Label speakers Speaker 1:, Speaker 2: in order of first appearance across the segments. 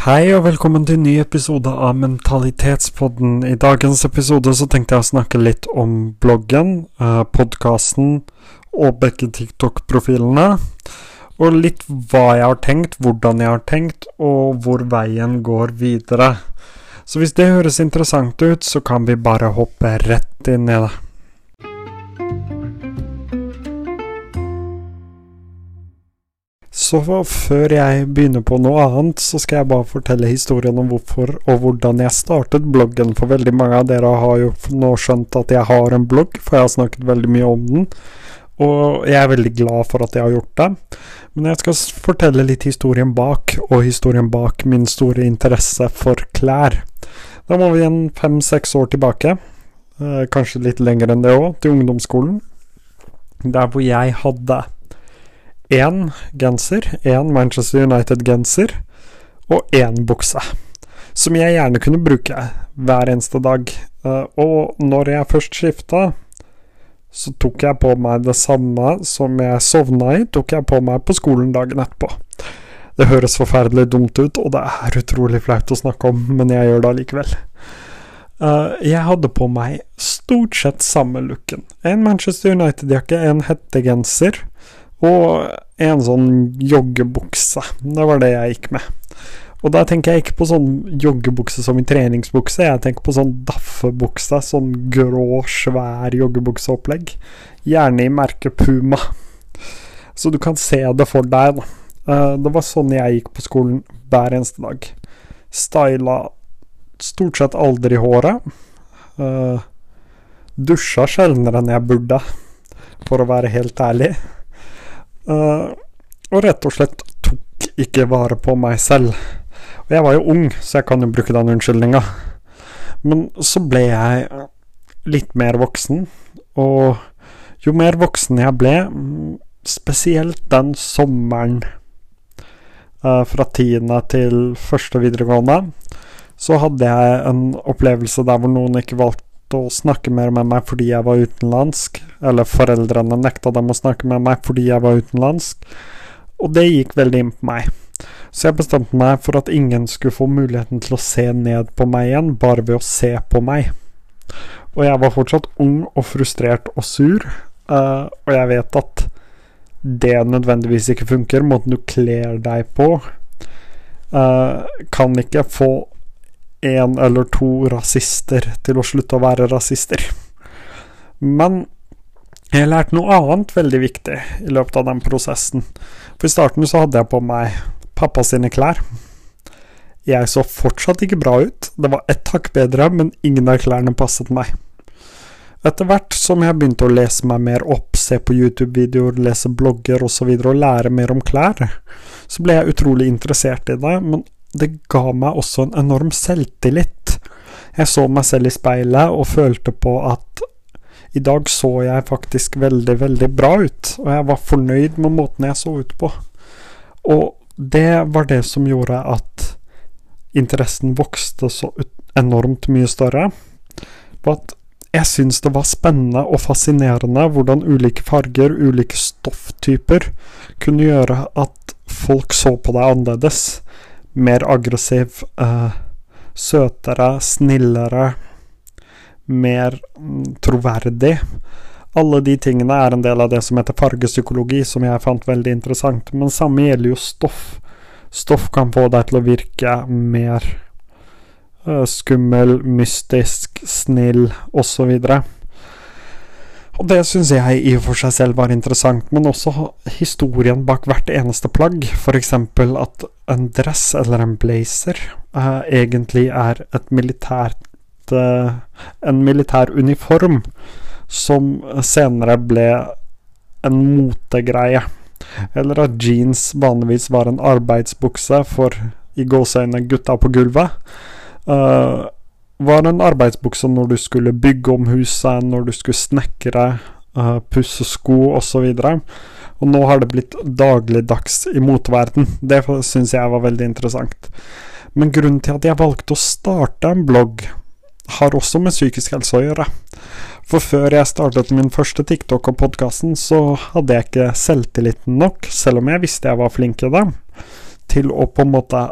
Speaker 1: Hei og velkommen til en ny episode av Mentalitetspodden. I dagens episode så tenkte jeg å snakke litt om bloggen, eh, podkasten og begge TikTok-profilene. Og litt hva jeg har tenkt, hvordan jeg har tenkt, og hvor veien går videre. Så hvis det høres interessant ut, så kan vi bare hoppe rett inn i det. Så før jeg begynner på noe annet, så skal jeg bare fortelle historien om hvorfor og hvordan jeg startet bloggen. For veldig mange av dere har jo nå skjønt at jeg har en blogg, for jeg har snakket veldig mye om den. Og jeg er veldig glad for at jeg har gjort det. Men jeg skal fortelle litt historien bak, og historien bak min store interesse for klær. Da må vi igjen fem-seks år tilbake, eh, kanskje litt lenger enn det òg, til ungdomsskolen. Der hvor jeg hadde én genser, én Manchester United-genser og én bukse. Som jeg gjerne kunne bruke hver eneste dag. Uh, og når jeg først skifta, så tok jeg på meg det samme som jeg sovna i, tok jeg på meg på skolen dagen etterpå. Det høres forferdelig dumt ut, og det er utrolig flaut å snakke om, men jeg gjør det allikevel. Uh, jeg hadde på meg stort sett samme looken. En Manchester United-jakke, en hettegenser og en sånn joggebukse. Det var det jeg gikk med. Og da tenker jeg ikke på sånn joggebukse som i treningsbukse, jeg tenker på sånn daffebukse, sånn grå, svær joggebukseopplegg. Gjerne i merket Puma. Så du kan se det for deg, da. Eh, det var sånn jeg gikk på skolen hver eneste dag. Styla stort sett aldri håret. Uh, dusja sjeldnere enn jeg burde, for å være helt ærlig. Uh, og rett og slett tok ikke vare på meg selv. Og jeg var jo ung, så jeg kan jo bruke den unnskyldninga. Men så ble jeg litt mer voksen, og jo mer voksen jeg ble, spesielt den sommeren uh, fra tiende til første videregående, så hadde jeg en opplevelse der hvor noen ikke valgte å snakke mer med meg fordi jeg var utenlandsk, eller foreldrene nekta dem å snakke med meg fordi jeg var utenlandsk, og det gikk veldig inn på meg. Så jeg bestemte meg for at ingen skulle få muligheten til å se ned på meg igjen, bare ved å se på meg. Og jeg var fortsatt ung og frustrert og sur, uh, og jeg vet at det nødvendigvis ikke funker. Måten du kler deg på, uh, kan ikke få én eller to rasister til å slutte å være rasister. Men jeg har lært noe annet veldig viktig i løpet av den prosessen. For i starten så hadde jeg på meg pappa sine klær. Jeg så fortsatt ikke bra ut, det var ett hakk bedre, men ingen av klærne passet meg. Etter hvert som jeg begynte å lese meg mer opp, se på YouTube-videoer, lese blogger osv. Og, så og lære mer om klær, så ble jeg utrolig interessert i det, men det ga meg også en enorm selvtillit. Jeg så meg selv i speilet og følte på at i dag så jeg faktisk veldig, veldig bra ut, og jeg var fornøyd med måten jeg så ut på. Og det var det som gjorde at interessen vokste så enormt mye større. På at jeg syns det var spennende og fascinerende hvordan ulike farger, ulike stofftyper, kunne gjøre at folk så på deg annerledes mer aggressiv, uh, søtere, snillere, mer um, troverdig. Alle de tingene er en del av det som heter fargepsykologi, som jeg fant veldig interessant. Men samme gjelder jo stoff. Stoff kan få deg til å virke mer uh, skummel, mystisk, snill, osv. Og det syns jeg i og for seg selv var interessant, men også historien bak hvert eneste plagg. F.eks. at en dress eller en blazer uh, egentlig er et militært uh, En militær uniform som senere ble en motegreie. Eller at jeans vanligvis var en arbeidsbukse for i gåseøynene gutta på gulvet. Uh, var en arbeidsbukse når du skulle bygge om huset, når du skulle snekre, uh, pusse sko osv. Og, nå har det blitt dagligdags i moteverden. Det syns jeg var veldig interessant. Men grunnen til at jeg valgte å starte en blogg, har også med psykisk helse å gjøre. For før jeg startet min første TikTok og podkasten, så hadde jeg ikke selvtilliten nok, selv om jeg visste jeg var flink i det, til å på en måte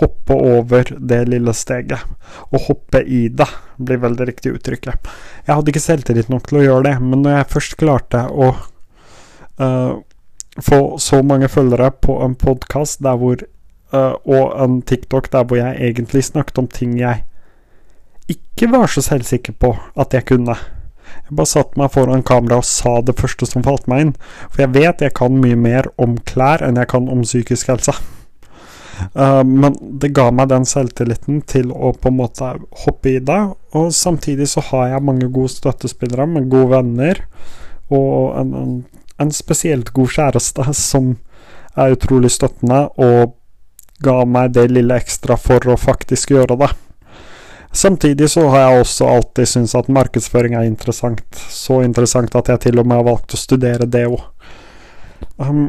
Speaker 1: hoppe over det lille steget. Å hoppe i det, blir veldig riktig uttrykket. Jeg hadde ikke selvtillit nok til å gjøre det, men når jeg først klarte å uh, få så mange følgere på en podkast uh, og en TikTok der hvor jeg egentlig snakket om ting jeg ikke var så selvsikker på at jeg kunne. Jeg bare satte meg foran kamera og sa det første som falt meg inn. For jeg vet jeg kan mye mer om klær enn jeg kan om psykisk helse. Uh, men det ga meg den selvtilliten til å på en måte hoppe i det. Og samtidig så har jeg mange gode støttespillere med gode venner, og en, en, en spesielt god kjæreste som er utrolig støttende, og ga meg det lille ekstra for å faktisk gjøre det. Samtidig så har jeg også alltid syntes at markedsføring er interessant. Så interessant at jeg til og med har valgt å studere det òg. Um,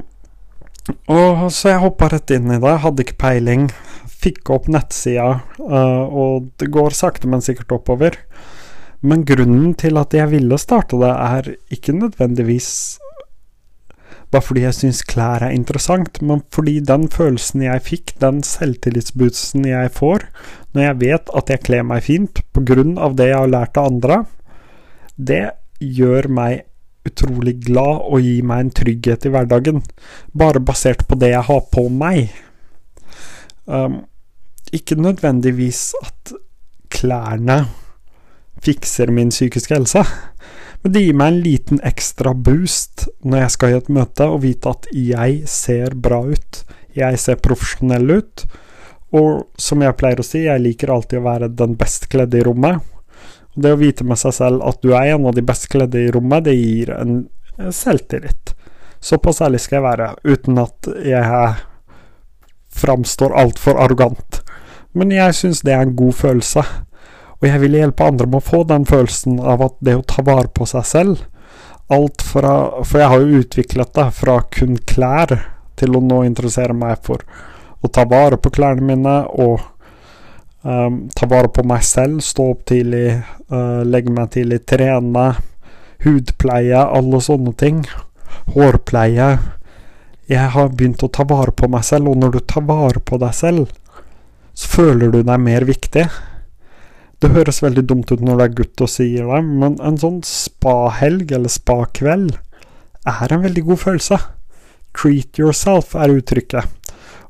Speaker 1: og så jeg hoppa rett inn i det, hadde ikke peiling. Fikk opp nettsida, uh, og det går sakte, men sikkert oppover. Men grunnen til at jeg ville starte det, er ikke nødvendigvis bare fordi jeg syns klær er interessant, men fordi den følelsen jeg fikk, den selvtillitsboosten jeg får når jeg vet at jeg kler meg fint på grunn av det jeg har lært av andre, det gjør meg utrolig glad og gir meg en trygghet i hverdagen, bare basert på det jeg har på meg. Um, ikke nødvendigvis at klærne fikser min psykiske helse, men det gir meg en liten ekstra boost når jeg skal i et møte og vite at jeg ser bra ut, jeg ser profesjonell ut, og som jeg pleier å si, jeg liker alltid å være den best kledde i rommet. Det å vite med seg selv at du er en av de best kledde i rommet, det gir en selvtillit. Såpass ærlig skal jeg være, uten at jeg framstår altfor arrogant. Men jeg syns det er en god følelse, og jeg vil hjelpe andre med å få den følelsen av at det å ta vare på seg selv Alt fra For jeg har jo utviklet det fra kun klær til å nå interessere meg for å ta vare på klærne mine og um, ta vare på meg selv, stå opp tidlig, uh, legge meg tidlig, trene, hudpleie, alle sånne ting. Hårpleie. Jeg har begynt å ta vare på meg selv, og når du tar vare på deg selv, så føler du deg mer viktig. Det høres veldig dumt ut når det er gutt og sier det, men en sånn spahelg eller spakveld er en veldig god følelse. Treat yourself er uttrykket.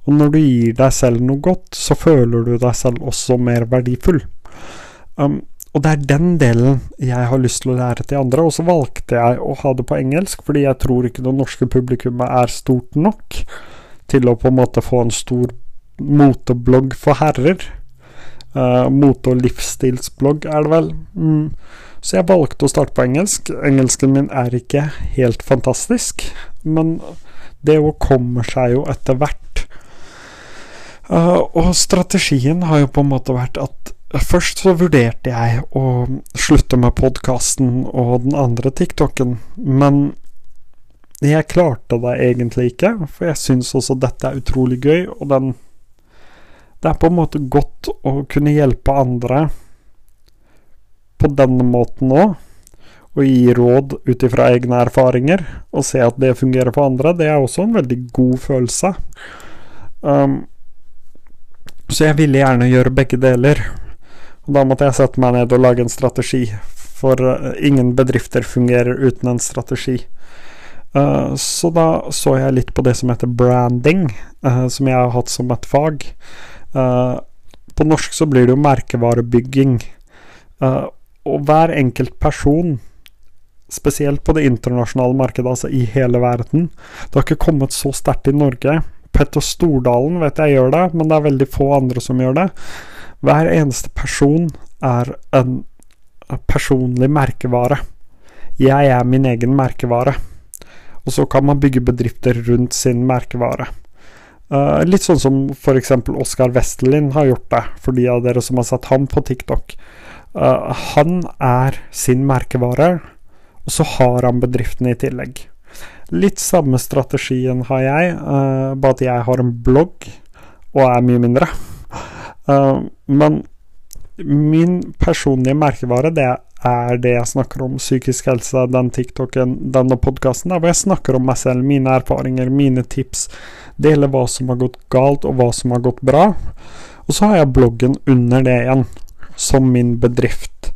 Speaker 1: Og når du gir deg selv noe godt, så føler du deg selv også mer verdifull. Um, og det er den delen jeg har lyst til å lære til andre, og så valgte jeg å ha det på engelsk, fordi jeg tror ikke det norske publikummet er stort nok til å på en måte få en stor moteblogg for herrer. Uh, mote- og livsstilsblogg, er det vel. Mm. Så jeg valgte å starte på engelsk. Engelsken min er ikke helt fantastisk, men det jo kommer seg jo etter hvert og strategien har jo på en måte vært at først så vurderte jeg å slutte med podkasten og den andre TikToken, men jeg klarte det egentlig ikke, for jeg syns også dette er utrolig gøy, og den Det er på en måte godt å kunne hjelpe andre på denne måten òg, og gi råd ut ifra egne erfaringer, og se at det fungerer for andre, det er også en veldig god følelse. Um, så jeg ville gjerne gjøre begge deler. Og da måtte jeg sette meg ned og lage en strategi, for uh, ingen bedrifter fungerer uten en strategi. Uh, så da så jeg litt på det som heter branding, uh, som jeg har hatt som et fag. på norsk så blir det jo merkevarebygging. og hver enkelt person spesielt på det internasjonale markedet, altså i hele verden. Det har ikke kommet så sterkt i Norge. Petter Stordalen vet jeg gjør det, men det er veldig få andre som gjør det. Hver eneste person er en personlig merkevare. Jeg er min egen merkevare. Og så kan man bygge bedrifter rundt sin merkevare. Uh, litt sånn som f.eks. Oskar Westerlin har gjort det, for de av dere som har sett ham på TikTok. Uh, han er sin merkevare, og så har han bedriftene i tillegg. Litt samme strategien har jeg, uh, bare at jeg har en blogg og er mye mindre. Uh, men min personlige merkevare, det er det jeg snakker om. Psykisk helse, den TikToken, denne podkasten, hvor jeg snakker om meg selv, mine erfaringer, mine tips. Deler hva som har gått galt, og hva som har gått bra. Og så har jeg bloggen under det igjen, som min bedrift.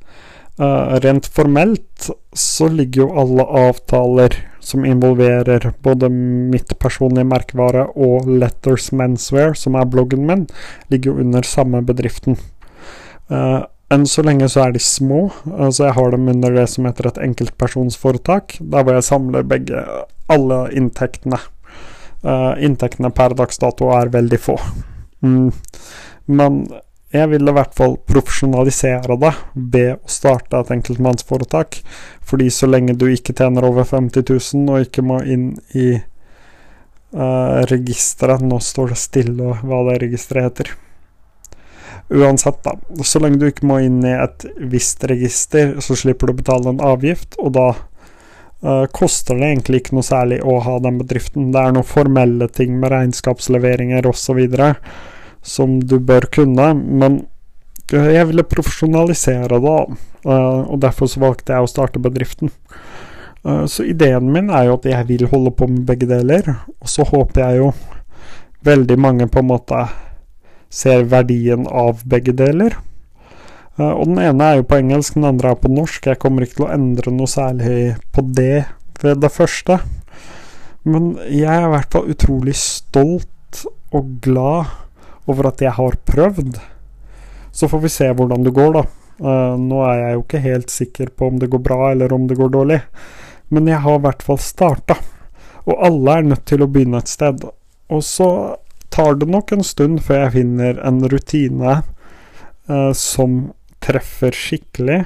Speaker 1: Uh, rent formelt så ligger jo alle avtaler som involverer både mitt personlige merkevare og Letters Menswear, som er bloggen min, ligger jo under samme bedriften. Uh, enn så lenge så er de små, altså jeg har dem under det som heter et enkeltpersonsforetak, der hvor jeg samler begge, alle inntektene. Uh, inntektene per dags dato er veldig få. Mm. Men jeg vil i hvert fall profesjonalisere det ved å starte et enkeltmannsforetak. Fordi så lenge du ikke tjener over 50 000 og ikke må inn i uh, registeret Nå står det stille hva det registeret heter. Uansett, da. Så lenge du ikke må inn i et visst register, så slipper du å betale en avgift, og da uh, koster det egentlig ikke noe særlig å ha den bedriften. Det er noen formelle ting med regnskapsleveringer osv. som du bør kunne, men jeg ville profesjonalisere det, uh, og derfor så valgte jeg å starte bedriften. Uh, så ideen min er jo at jeg vil holde på med begge deler, og så håper jeg jo veldig mange på en måte ser verdien av begge deler. Uh, og den ene er jo på engelsk, den andre er på norsk. Jeg kommer ikke til å endre noe særlig på det ved det første. Men jeg er i hvert fall utrolig stolt og glad over at jeg har prøvd. Så får vi se hvordan det går, da. Uh, nå er jeg jo ikke helt sikker på om det går bra eller om det går dårlig, men jeg har i hvert fall starta. Og alle er nødt til å begynne et sted. Og så tar det nok en stund før jeg finner en rutine uh, som treffer skikkelig.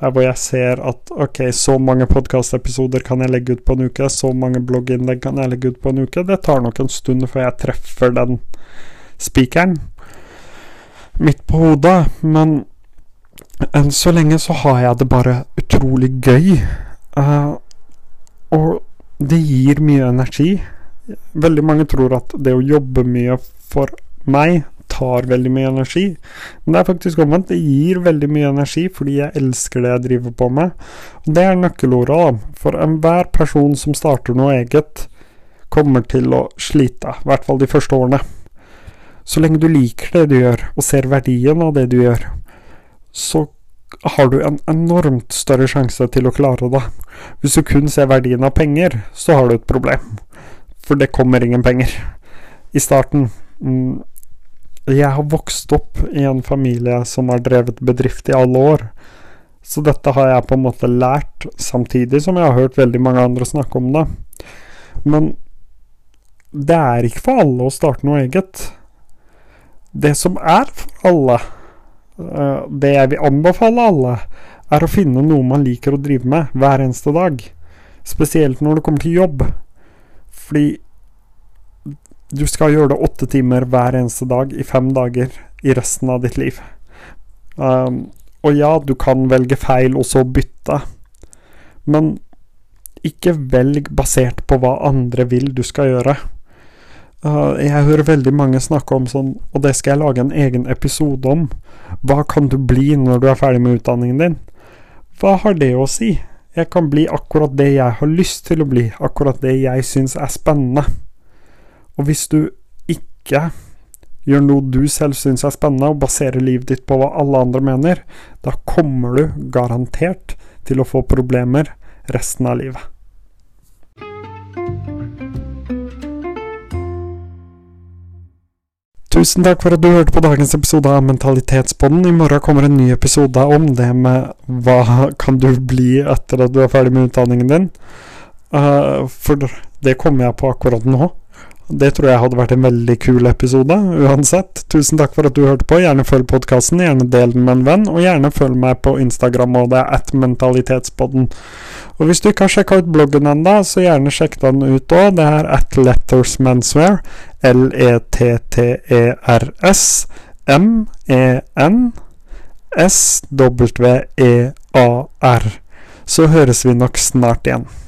Speaker 1: Der hvor jeg ser at ok, så mange podkastepisoder kan jeg legge ut på en uke, så mange blogginnlegg kan jeg legge ut på en uke. Det tar nok en stund før jeg treffer den spikeren midt på hodet. Men enn så lenge så har jeg det bare utrolig gøy. Uh, og det gir mye energi. Veldig mange tror at det å jobbe mye for meg tar veldig mye energi. Men det er faktisk omvendt. Det gir veldig mye energi fordi jeg elsker det jeg driver på med. Og det er nøkkelordet, da. For enhver person som starter noe eget, kommer til å slite. I hvert fall de første årene. Så lenge du liker det du gjør, og ser verdien av det du gjør, så har du en enormt større sjanse til å klare det. Hvis du kun ser verdien av penger, så har du et problem. For det kommer ingen penger i starten. Mm. Jeg har vokst opp i en familie som har drevet bedrift i alle år. Så dette har jeg på en måte lært, samtidig som jeg har hørt veldig mange andre snakke om det. Men det er ikke for alle å starte noe eget. Det som er for alle, eh, det jeg vil anbefale alle, er å finne noe man liker å drive med hver eneste dag. Spesielt når det kommer til jobb. Fordi du skal gjøre det åtte timer hver eneste dag i fem dager i resten av ditt liv. Um, og ja, du kan velge feil og så bytte, men ikke velg basert på hva andre vil du skal gjøre. Uh, jeg hører veldig mange snakke om sånn, og det skal jeg lage en egen episode om, hva kan du bli når du er ferdig med utdanningen din? Hva har det å si? Jeg kan bli akkurat det jeg har lyst til å bli, akkurat det jeg syns er spennende. Og hvis du ikke gjør noe du selv syns er spennende, og baserer livet ditt på hva alle andre mener, da kommer du garantert til å få problemer resten av livet. Tusen takk for at du hørte på dagens episode av Mentalitetspodden. I morgen kommer en ny episode om det med hva kan du bli etter at du er ferdig med utdanningen din. Uh, for det kommer jeg på akkurat nå. Det tror jeg hadde vært en veldig kul episode, uansett. Tusen takk for at du hørte på. Gjerne følg podkasten, gjerne del den med en venn, og gjerne følg meg på Instagram, og det er at mentalitetspodden. Og hvis du ikke har sjekka ut bloggen ennå, så gjerne sjekk den ut òg. Det er at lettersmenswear. L-E-T-T-E-R-S M-E-N S-W-E-A-R. Så høres vi nok snart igjen.